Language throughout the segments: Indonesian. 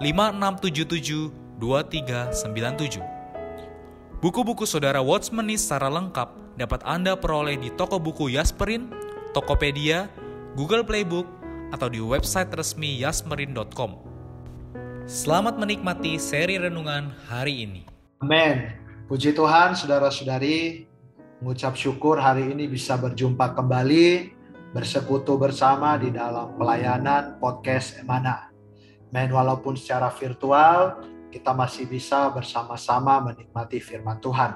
5677 2397. Buku-buku saudara Watchmeni secara lengkap dapat Anda peroleh di toko buku Yasmerin, Tokopedia, Google Playbook, atau di website resmi yasmerin.com. Selamat menikmati seri renungan hari ini. Amin. Puji Tuhan, saudara-saudari, mengucap syukur hari ini bisa berjumpa kembali, bersekutu bersama di dalam pelayanan podcast Emana. Men, walaupun secara virtual, kita masih bisa bersama-sama menikmati firman Tuhan.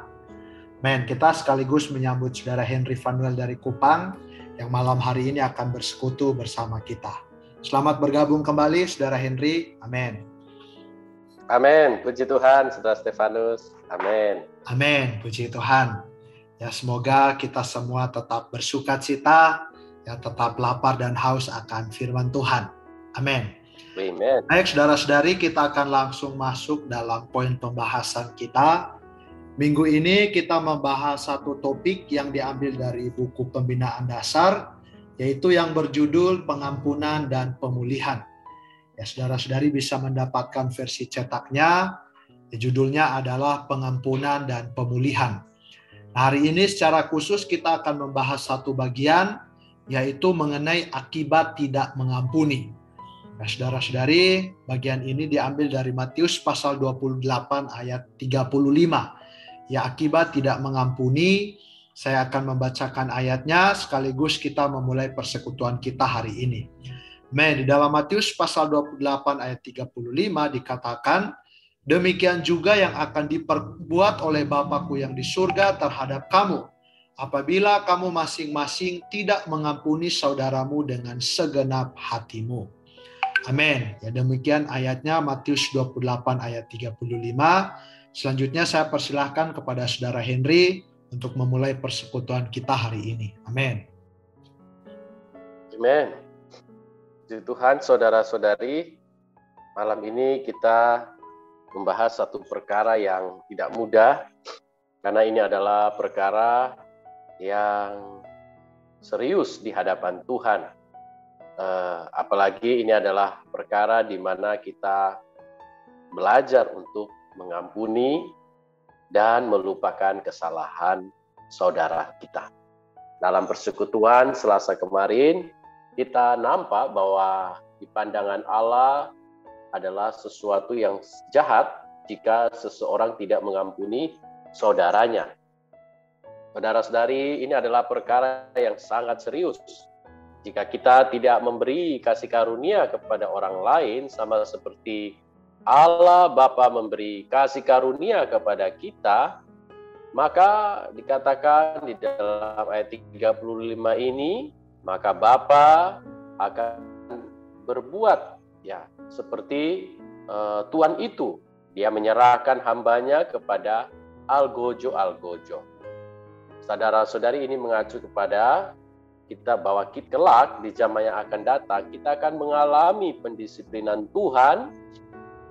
Men, kita sekaligus menyambut saudara Henry Vanuel dari Kupang yang malam hari ini akan bersekutu bersama kita. Selamat bergabung kembali, saudara Henry. Amin. Amin. Puji Tuhan, saudara Stefanus. Amin. Amin. Puji Tuhan. Ya semoga kita semua tetap bersuka cita, ya tetap lapar dan haus akan firman Tuhan. Amin. Amen. Baik, saudara-saudari, kita akan langsung masuk dalam poin pembahasan kita. Minggu ini kita membahas satu topik yang diambil dari buku pembinaan dasar, yaitu yang berjudul pengampunan dan pemulihan. Ya, saudara-saudari bisa mendapatkan versi cetaknya. Ya, judulnya adalah pengampunan dan pemulihan. Nah, hari ini secara khusus kita akan membahas satu bagian, yaitu mengenai akibat tidak mengampuni. Nah, saudara-saudari, bagian ini diambil dari Matius pasal 28 ayat 35. Ya, akibat tidak mengampuni, saya akan membacakan ayatnya sekaligus kita memulai persekutuan kita hari ini. Men, di dalam Matius pasal 28 ayat 35 dikatakan, Demikian juga yang akan diperbuat oleh Bapakku yang di surga terhadap kamu, apabila kamu masing-masing tidak mengampuni saudaramu dengan segenap hatimu. Amin. Ya demikian ayatnya Matius 28 ayat 35. Selanjutnya saya persilahkan kepada Saudara Henry untuk memulai persekutuan kita hari ini. Amin. Amin. Puji Tuhan, saudara-saudari, malam ini kita membahas satu perkara yang tidak mudah, karena ini adalah perkara yang serius di hadapan Tuhan Uh, apalagi ini adalah perkara di mana kita belajar untuk mengampuni dan melupakan kesalahan saudara kita. Dalam persekutuan Selasa kemarin, kita nampak bahwa di pandangan Allah adalah sesuatu yang jahat jika seseorang tidak mengampuni saudaranya. Saudara-saudari, ini adalah perkara yang sangat serius jika kita tidak memberi kasih karunia kepada orang lain sama seperti Allah Bapa memberi kasih karunia kepada kita, maka dikatakan di dalam ayat 35 ini, maka Bapa akan berbuat ya seperti uh, Tuhan itu. Dia menyerahkan hambanya kepada algojo-algojo. Saudara-saudari ini mengacu kepada kita bawa kita kelak di zaman yang akan datang kita akan mengalami pendisiplinan Tuhan.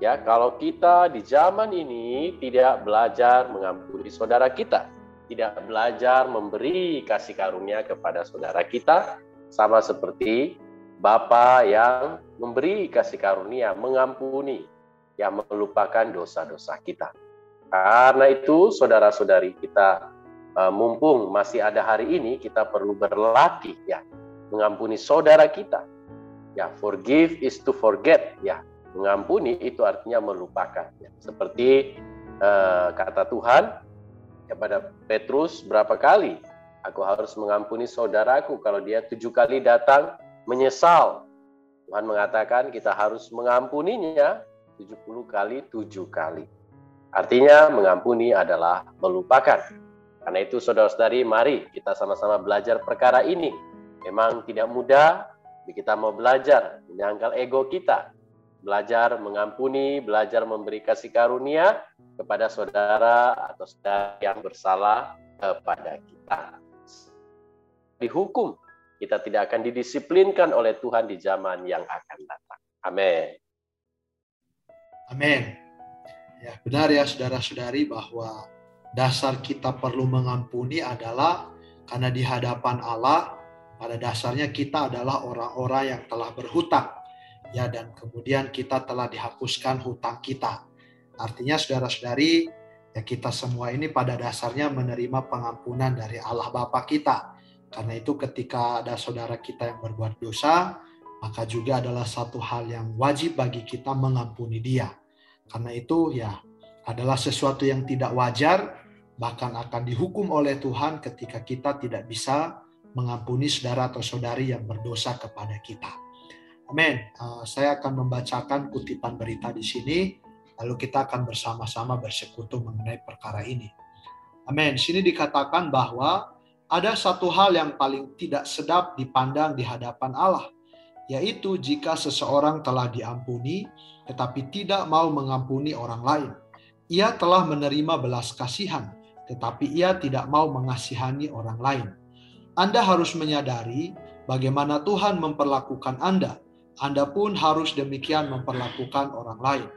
Ya kalau kita di zaman ini tidak belajar mengampuni saudara kita tidak belajar memberi kasih karunia kepada saudara kita sama seperti Bapa yang memberi kasih karunia mengampuni yang melupakan dosa-dosa kita. Karena itu saudara-saudari kita uh, mumpung masih ada hari ini kita perlu berlatih ya mengampuni saudara kita. Ya, forgive is to forget ya. Mengampuni itu artinya melupakan. Seperti uh, kata Tuhan kepada Petrus berapa kali aku harus mengampuni saudaraku kalau dia tujuh kali datang menyesal. Tuhan mengatakan kita harus mengampuninya 70 kali tujuh kali. Artinya mengampuni adalah melupakan. Karena itu saudara-saudari mari kita sama-sama belajar perkara ini. Memang tidak mudah, kita mau belajar menyangkal ego kita belajar mengampuni, belajar memberi kasih karunia kepada saudara atau saudara yang bersalah kepada kita. Dihukum, kita tidak akan didisiplinkan oleh Tuhan di zaman yang akan datang. Amin. Amin. Ya, benar ya saudara-saudari bahwa dasar kita perlu mengampuni adalah karena di hadapan Allah pada dasarnya kita adalah orang-orang yang telah berhutang ya dan kemudian kita telah dihapuskan hutang kita. Artinya saudara-saudari, ya kita semua ini pada dasarnya menerima pengampunan dari Allah Bapa kita. Karena itu ketika ada saudara kita yang berbuat dosa, maka juga adalah satu hal yang wajib bagi kita mengampuni dia. Karena itu ya adalah sesuatu yang tidak wajar, bahkan akan dihukum oleh Tuhan ketika kita tidak bisa mengampuni saudara atau saudari yang berdosa kepada kita. Amin. Uh, saya akan membacakan kutipan berita di sini, lalu kita akan bersama-sama bersekutu mengenai perkara ini. Amin. Sini dikatakan bahwa ada satu hal yang paling tidak sedap dipandang di hadapan Allah, yaitu jika seseorang telah diampuni tetapi tidak mau mengampuni orang lain. Ia telah menerima belas kasihan, tetapi ia tidak mau mengasihani orang lain. Anda harus menyadari bagaimana Tuhan memperlakukan Anda anda pun harus demikian memperlakukan orang lain.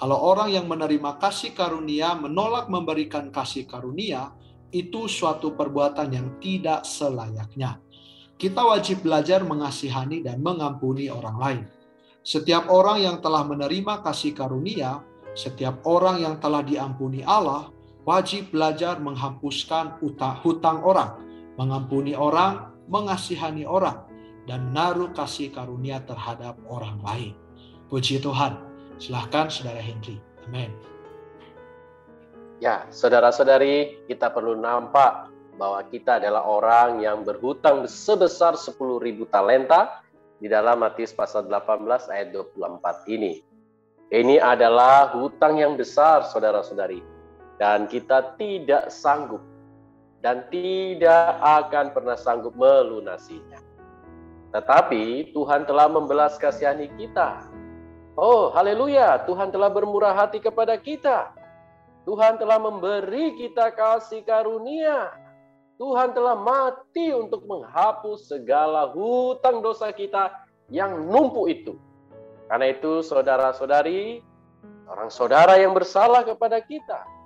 Kalau orang yang menerima kasih karunia menolak memberikan kasih karunia, itu suatu perbuatan yang tidak selayaknya. Kita wajib belajar mengasihani dan mengampuni orang lain. Setiap orang yang telah menerima kasih karunia, setiap orang yang telah diampuni Allah, wajib belajar menghapuskan hutang orang, mengampuni orang, mengasihani orang, dan menaruh kasih karunia terhadap orang lain. Puji Tuhan. Silahkan Saudara Henry. Amin. Ya, saudara-saudari, kita perlu nampak bahwa kita adalah orang yang berhutang sebesar 10.000 talenta di dalam Matius pasal 18 ayat 24 ini. Ini adalah hutang yang besar, saudara-saudari. Dan kita tidak sanggup dan tidak akan pernah sanggup melunasinya. Tetapi Tuhan telah membelas kasihani kita. Oh, haleluya, Tuhan telah bermurah hati kepada kita. Tuhan telah memberi kita kasih karunia. Tuhan telah mati untuk menghapus segala hutang dosa kita yang numpuk itu. Karena itu saudara-saudari, orang saudara yang bersalah kepada kita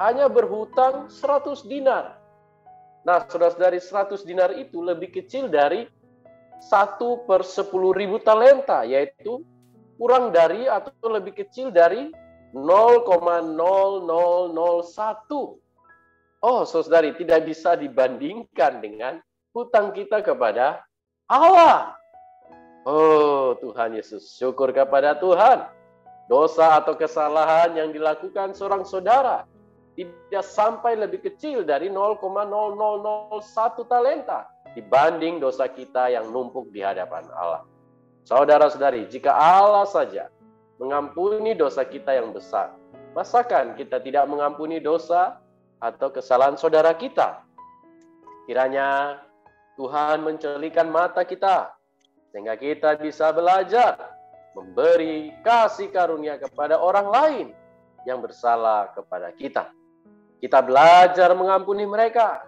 hanya berhutang 100 dinar. Nah, saudara-saudari 100 dinar itu lebih kecil dari satu per sepuluh ribu talenta, yaitu kurang dari atau lebih kecil dari 0,0001. Oh, saudari, tidak bisa dibandingkan dengan hutang kita kepada Allah. Oh, Tuhan Yesus, syukur kepada Tuhan. Dosa atau kesalahan yang dilakukan seorang saudara tidak sampai lebih kecil dari 0,0001 talenta dibanding dosa kita yang numpuk di hadapan Allah. Saudara-saudari, jika Allah saja mengampuni dosa kita yang besar, masakan kita tidak mengampuni dosa atau kesalahan saudara kita? Kiranya Tuhan mencelikan mata kita sehingga kita bisa belajar memberi kasih karunia kepada orang lain yang bersalah kepada kita. Kita belajar mengampuni mereka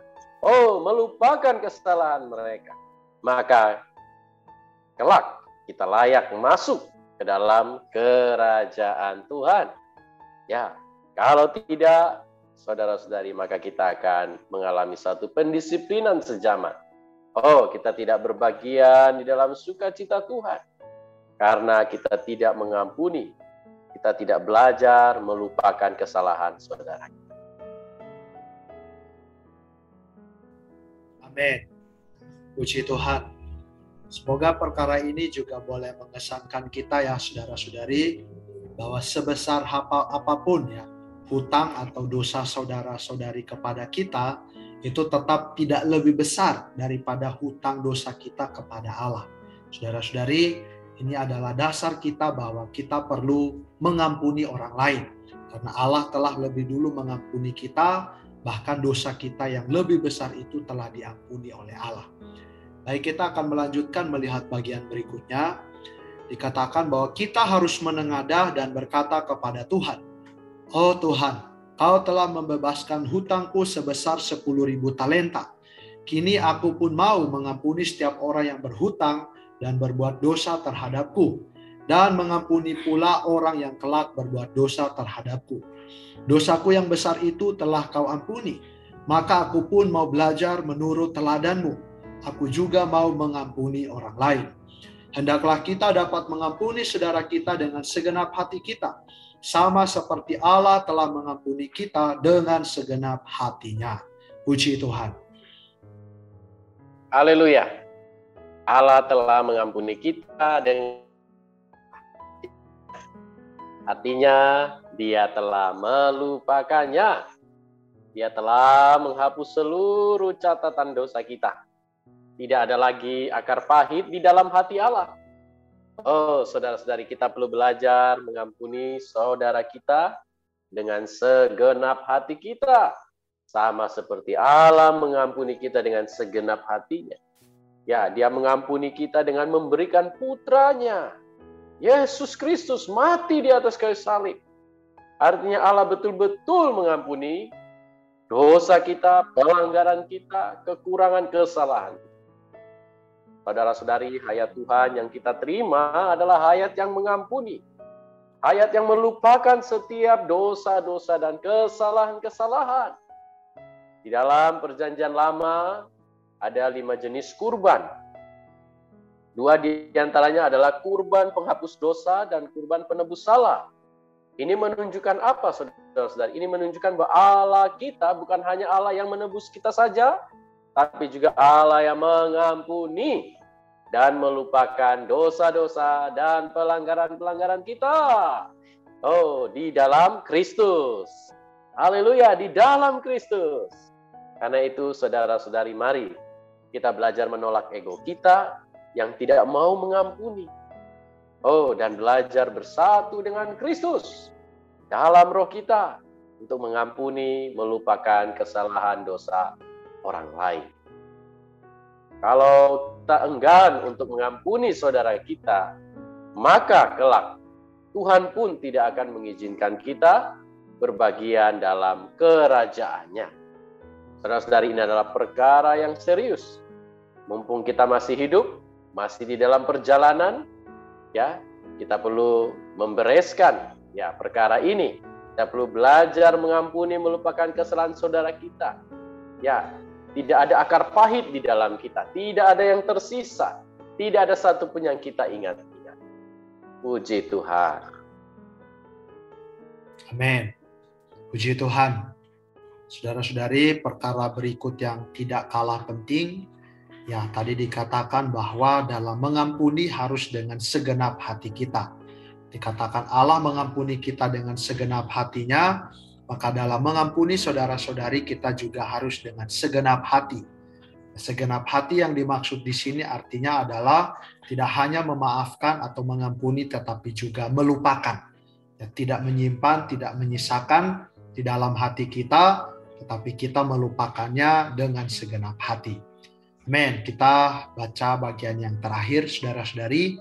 oh melupakan kesalahan mereka, maka kelak kita layak masuk ke dalam kerajaan Tuhan. Ya, kalau tidak, saudara-saudari, maka kita akan mengalami satu pendisiplinan sejaman. Oh, kita tidak berbagian di dalam sukacita Tuhan. Karena kita tidak mengampuni, kita tidak belajar melupakan kesalahan saudara Amin. Puji Tuhan. Semoga perkara ini juga boleh mengesankan kita ya saudara-saudari bahwa sebesar apa apa pun ya hutang atau dosa saudara-saudari kepada kita itu tetap tidak lebih besar daripada hutang dosa kita kepada Allah. Saudara-saudari, ini adalah dasar kita bahwa kita perlu mengampuni orang lain karena Allah telah lebih dulu mengampuni kita bahkan dosa kita yang lebih besar itu telah diampuni oleh Allah. Baik, kita akan melanjutkan melihat bagian berikutnya. Dikatakan bahwa kita harus menengadah dan berkata kepada Tuhan, Oh Tuhan, Kau telah membebaskan hutangku sebesar sepuluh ribu talenta. Kini aku pun mau mengampuni setiap orang yang berhutang dan berbuat dosa terhadapku, dan mengampuni pula orang yang kelak berbuat dosa terhadapku. Dosaku yang besar itu telah kau ampuni, maka aku pun mau belajar menurut teladanmu aku juga mau mengampuni orang lain. Hendaklah kita dapat mengampuni saudara kita dengan segenap hati kita, sama seperti Allah telah mengampuni kita dengan segenap hatinya. Puji Tuhan. Haleluya. Allah telah mengampuni kita dengan hatinya, dia telah melupakannya. Dia telah menghapus seluruh catatan dosa kita tidak ada lagi akar pahit di dalam hati Allah. Oh, saudara-saudari kita perlu belajar mengampuni saudara kita dengan segenap hati kita. Sama seperti Allah mengampuni kita dengan segenap hatinya. Ya, dia mengampuni kita dengan memberikan putranya. Yesus Kristus mati di atas kayu salib. Artinya Allah betul-betul mengampuni dosa kita, pelanggaran kita, kekurangan kesalahan. Saudara-saudari, hayat Tuhan yang kita terima adalah hayat yang mengampuni. Hayat yang melupakan setiap dosa-dosa dan kesalahan-kesalahan. Di dalam perjanjian lama ada lima jenis kurban. Dua di antaranya adalah kurban penghapus dosa dan kurban penebus salah. Ini menunjukkan apa saudara-saudari? Ini menunjukkan bahwa Allah kita bukan hanya Allah yang menebus kita saja, tapi juga Allah yang mengampuni dan melupakan dosa-dosa dan pelanggaran-pelanggaran kita. Oh, di dalam Kristus. Haleluya, di dalam Kristus. Karena itu, saudara-saudari, mari kita belajar menolak ego kita yang tidak mau mengampuni. Oh, dan belajar bersatu dengan Kristus dalam roh kita untuk mengampuni, melupakan kesalahan dosa orang lain. Kalau tak enggan untuk mengampuni saudara kita, maka kelak Tuhan pun tidak akan mengizinkan kita berbagian dalam kerajaannya. Saudara-saudari ini adalah perkara yang serius. Mumpung kita masih hidup, masih di dalam perjalanan, ya kita perlu membereskan ya perkara ini. Kita perlu belajar mengampuni, melupakan kesalahan saudara kita. Ya, tidak ada akar pahit di dalam kita. Tidak ada yang tersisa. Tidak ada satu pun yang kita ingat-ingat. Puji Tuhan. Amin. Puji Tuhan. Saudara-saudari, perkara berikut yang tidak kalah penting, ya tadi dikatakan bahwa dalam mengampuni harus dengan segenap hati kita. Dikatakan Allah mengampuni kita dengan segenap hatinya, maka dalam mengampuni saudara-saudari kita juga harus dengan segenap hati. Segenap hati yang dimaksud di sini artinya adalah tidak hanya memaafkan atau mengampuni tetapi juga melupakan. Ya, tidak menyimpan, tidak menyisakan di dalam hati kita, tetapi kita melupakannya dengan segenap hati. Amin. Kita baca bagian yang terakhir, saudara-saudari.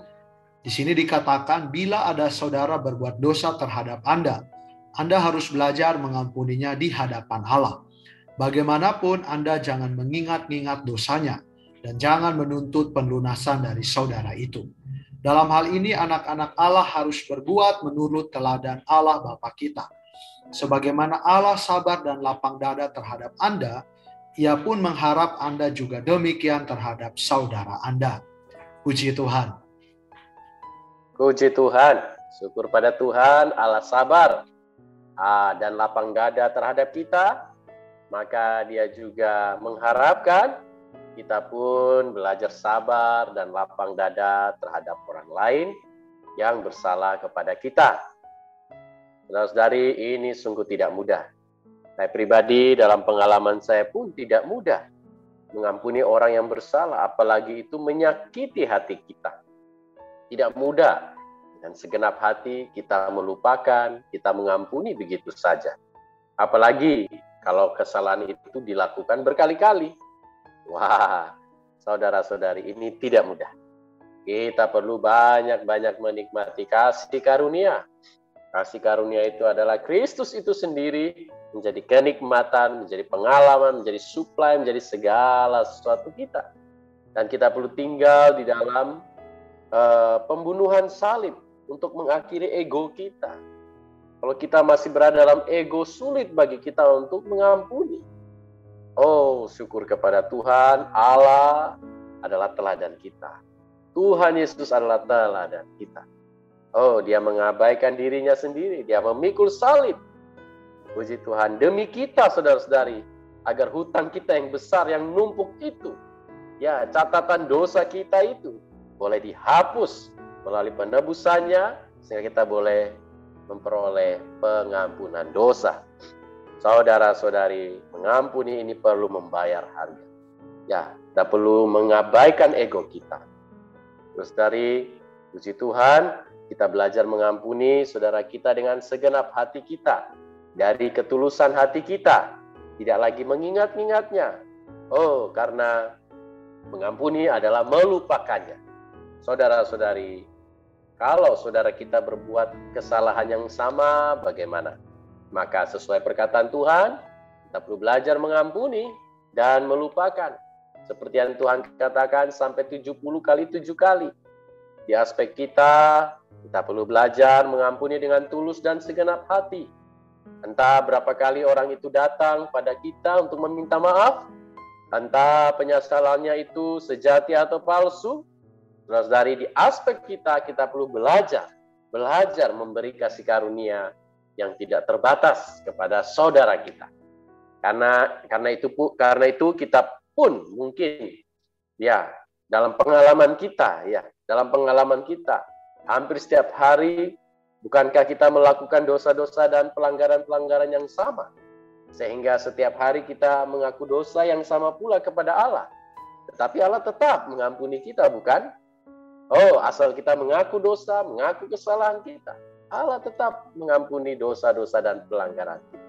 Di sini dikatakan, bila ada saudara berbuat dosa terhadap Anda, anda harus belajar mengampuninya di hadapan Allah. Bagaimanapun Anda jangan mengingat-ingat dosanya dan jangan menuntut pelunasan dari saudara itu. Dalam hal ini anak-anak Allah harus berbuat menurut teladan Allah Bapa kita. Sebagaimana Allah sabar dan lapang dada terhadap Anda, ia pun mengharap Anda juga demikian terhadap saudara Anda. Puji Tuhan. Puji Tuhan. Syukur pada Tuhan, Allah sabar uh, dan lapang dada terhadap kita, maka dia juga mengharapkan kita pun belajar sabar dan lapang dada terhadap orang lain yang bersalah kepada kita. Saudara-saudari, ini sungguh tidak mudah. Saya pribadi dalam pengalaman saya pun tidak mudah mengampuni orang yang bersalah, apalagi itu menyakiti hati kita. Tidak mudah, dan segenap hati kita melupakan, kita mengampuni begitu saja. Apalagi kalau kesalahan itu dilakukan berkali-kali. Wah, saudara-saudari ini tidak mudah. Kita perlu banyak-banyak menikmati kasih karunia. Kasih karunia itu adalah Kristus itu sendiri menjadi kenikmatan, menjadi pengalaman, menjadi supply, menjadi segala sesuatu kita. Dan kita perlu tinggal di dalam uh, pembunuhan salib untuk mengakhiri ego kita. Kalau kita masih berada dalam ego, sulit bagi kita untuk mengampuni. Oh, syukur kepada Tuhan, Allah adalah teladan kita. Tuhan Yesus adalah teladan kita. Oh, dia mengabaikan dirinya sendiri, dia memikul salib. Puji Tuhan, demi kita saudara-saudari, agar hutang kita yang besar, yang numpuk itu, ya catatan dosa kita itu boleh dihapus melalui penebusannya, sehingga kita boleh memperoleh pengampunan dosa. Saudara-saudari, mengampuni ini perlu membayar harga. Ya, kita perlu mengabaikan ego kita. Terus dari puji Tuhan, kita belajar mengampuni saudara kita dengan segenap hati kita. Dari ketulusan hati kita. Tidak lagi mengingat-ingatnya. Oh, karena mengampuni adalah melupakannya. Saudara-saudari, kalau saudara kita berbuat kesalahan yang sama, bagaimana? Maka sesuai perkataan Tuhan, kita perlu belajar mengampuni dan melupakan. Seperti yang Tuhan katakan sampai 70 kali 7 kali. Di aspek kita, kita perlu belajar mengampuni dengan tulus dan segenap hati. Entah berapa kali orang itu datang pada kita untuk meminta maaf, entah penyesalannya itu sejati atau palsu, Terus dari di aspek kita, kita perlu belajar, belajar memberi kasih karunia yang tidak terbatas kepada saudara kita. Karena karena itu karena itu kita pun mungkin ya dalam pengalaman kita ya, dalam pengalaman kita hampir setiap hari bukankah kita melakukan dosa-dosa dan pelanggaran-pelanggaran yang sama? Sehingga setiap hari kita mengaku dosa yang sama pula kepada Allah. Tetapi Allah tetap mengampuni kita, bukan? Oh, asal kita mengaku dosa, mengaku kesalahan kita, Allah tetap mengampuni dosa-dosa dan pelanggaran kita.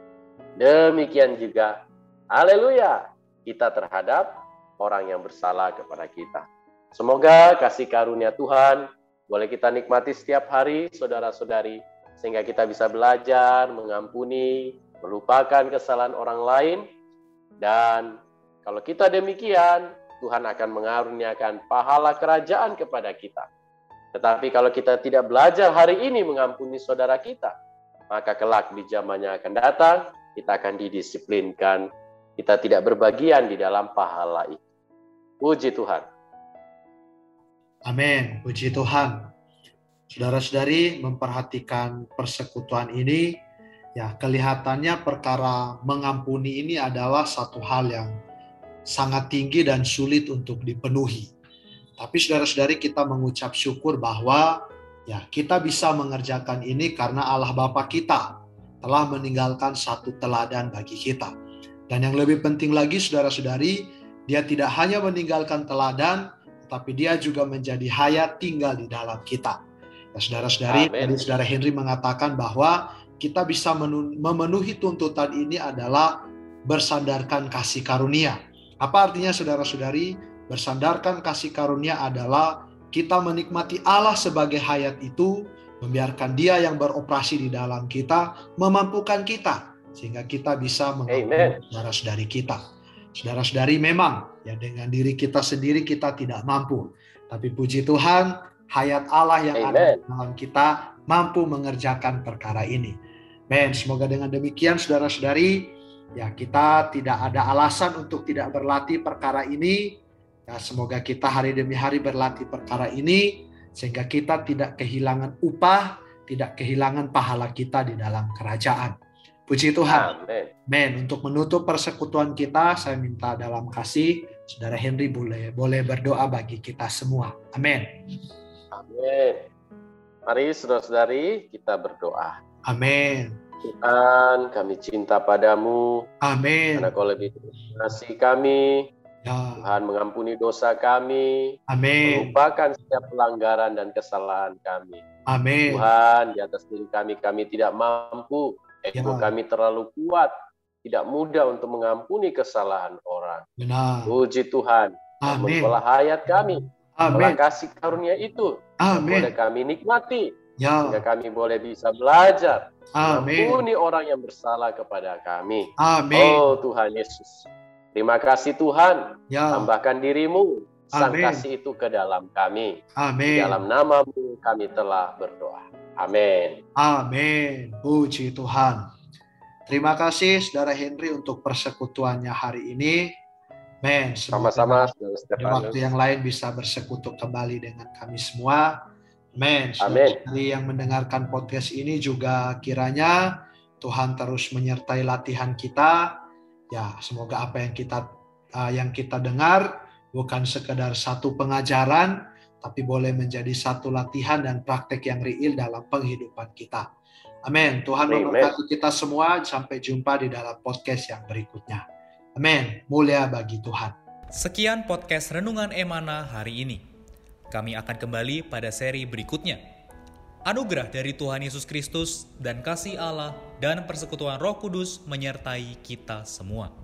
Demikian juga, haleluya, kita terhadap orang yang bersalah kepada kita. Semoga kasih karunia Tuhan boleh kita nikmati setiap hari, saudara-saudari, sehingga kita bisa belajar, mengampuni, melupakan kesalahan orang lain, dan kalau kita demikian, Tuhan akan mengaruniakan pahala kerajaan kepada kita. Tetapi kalau kita tidak belajar hari ini mengampuni saudara kita, maka kelak di zamannya akan datang, kita akan didisiplinkan, kita tidak berbagian di dalam pahala itu. Puji Tuhan. Amin. Puji Tuhan. Saudara-saudari memperhatikan persekutuan ini, ya kelihatannya perkara mengampuni ini adalah satu hal yang sangat tinggi dan sulit untuk dipenuhi. Tapi saudara-saudari kita mengucap syukur bahwa ya kita bisa mengerjakan ini karena Allah Bapa kita telah meninggalkan satu teladan bagi kita. Dan yang lebih penting lagi saudara-saudari, dia tidak hanya meninggalkan teladan, tapi dia juga menjadi hayat tinggal di dalam kita. Ya, saudara-saudari, tadi saudara Henry mengatakan bahwa kita bisa memenuhi tuntutan ini adalah bersandarkan kasih karunia. Apa artinya saudara-saudari? Bersandarkan kasih karunia adalah kita menikmati Allah sebagai hayat itu, membiarkan dia yang beroperasi di dalam kita, memampukan kita, sehingga kita bisa mengampuni saudara-saudari kita. Saudara-saudari memang ya dengan diri kita sendiri kita tidak mampu. Tapi puji Tuhan, hayat Allah yang Amen. ada di dalam kita mampu mengerjakan perkara ini. Men, semoga dengan demikian saudara-saudari Ya, kita tidak ada alasan untuk tidak berlatih perkara ini. Ya, semoga kita hari demi hari berlatih perkara ini sehingga kita tidak kehilangan upah, tidak kehilangan pahala kita di dalam kerajaan. Puji Tuhan. Amen. Untuk menutup persekutuan kita, saya minta dalam kasih Saudara Henry boleh boleh berdoa bagi kita semua. Amin. Amin. Mari saudara-saudari kita berdoa. Amin. Tuhan, kami cinta padamu. Amin. Karena kau lebih kasih kami. Ya. Tuhan mengampuni dosa kami. Amin. Melupakan setiap pelanggaran dan kesalahan kami. Amin. Tuhan, di atas diri kami, kami tidak mampu. Ego Ya. kami terlalu kuat. Tidak mudah untuk mengampuni kesalahan orang. Benar. Puji Tuhan. Amin. Namun hayat kami. Amin. kasih karunia itu. Amin. Boleh kami nikmati. Sehingga Ya. kami boleh bisa belajar. Amin. Mengampuni orang yang bersalah kepada kami. Amin. Oh Tuhan Yesus. Terima kasih Tuhan. Ya. Tambahkan dirimu. Sang Amin. kasih itu ke dalam kami. Di Amin. dalam namamu kami telah berdoa. Amin. Amin. Puji Tuhan. Terima kasih Saudara Henry untuk persekutuannya hari ini. Men, Sama-sama, di waktu yang lain bisa bersekutu kembali dengan kami semua. Men, Amin. yang mendengarkan podcast ini juga kiranya Tuhan terus menyertai latihan kita. Ya, semoga apa yang kita uh, yang kita dengar bukan sekedar satu pengajaran, tapi boleh menjadi satu latihan dan praktek yang real dalam penghidupan kita. Amin. Tuhan memberkati kita semua. Sampai jumpa di dalam podcast yang berikutnya. Amin. Mulia bagi Tuhan. Sekian podcast Renungan Emana hari ini. Kami akan kembali pada seri berikutnya. Anugerah dari Tuhan Yesus Kristus dan kasih Allah dan persekutuan Roh Kudus menyertai kita semua.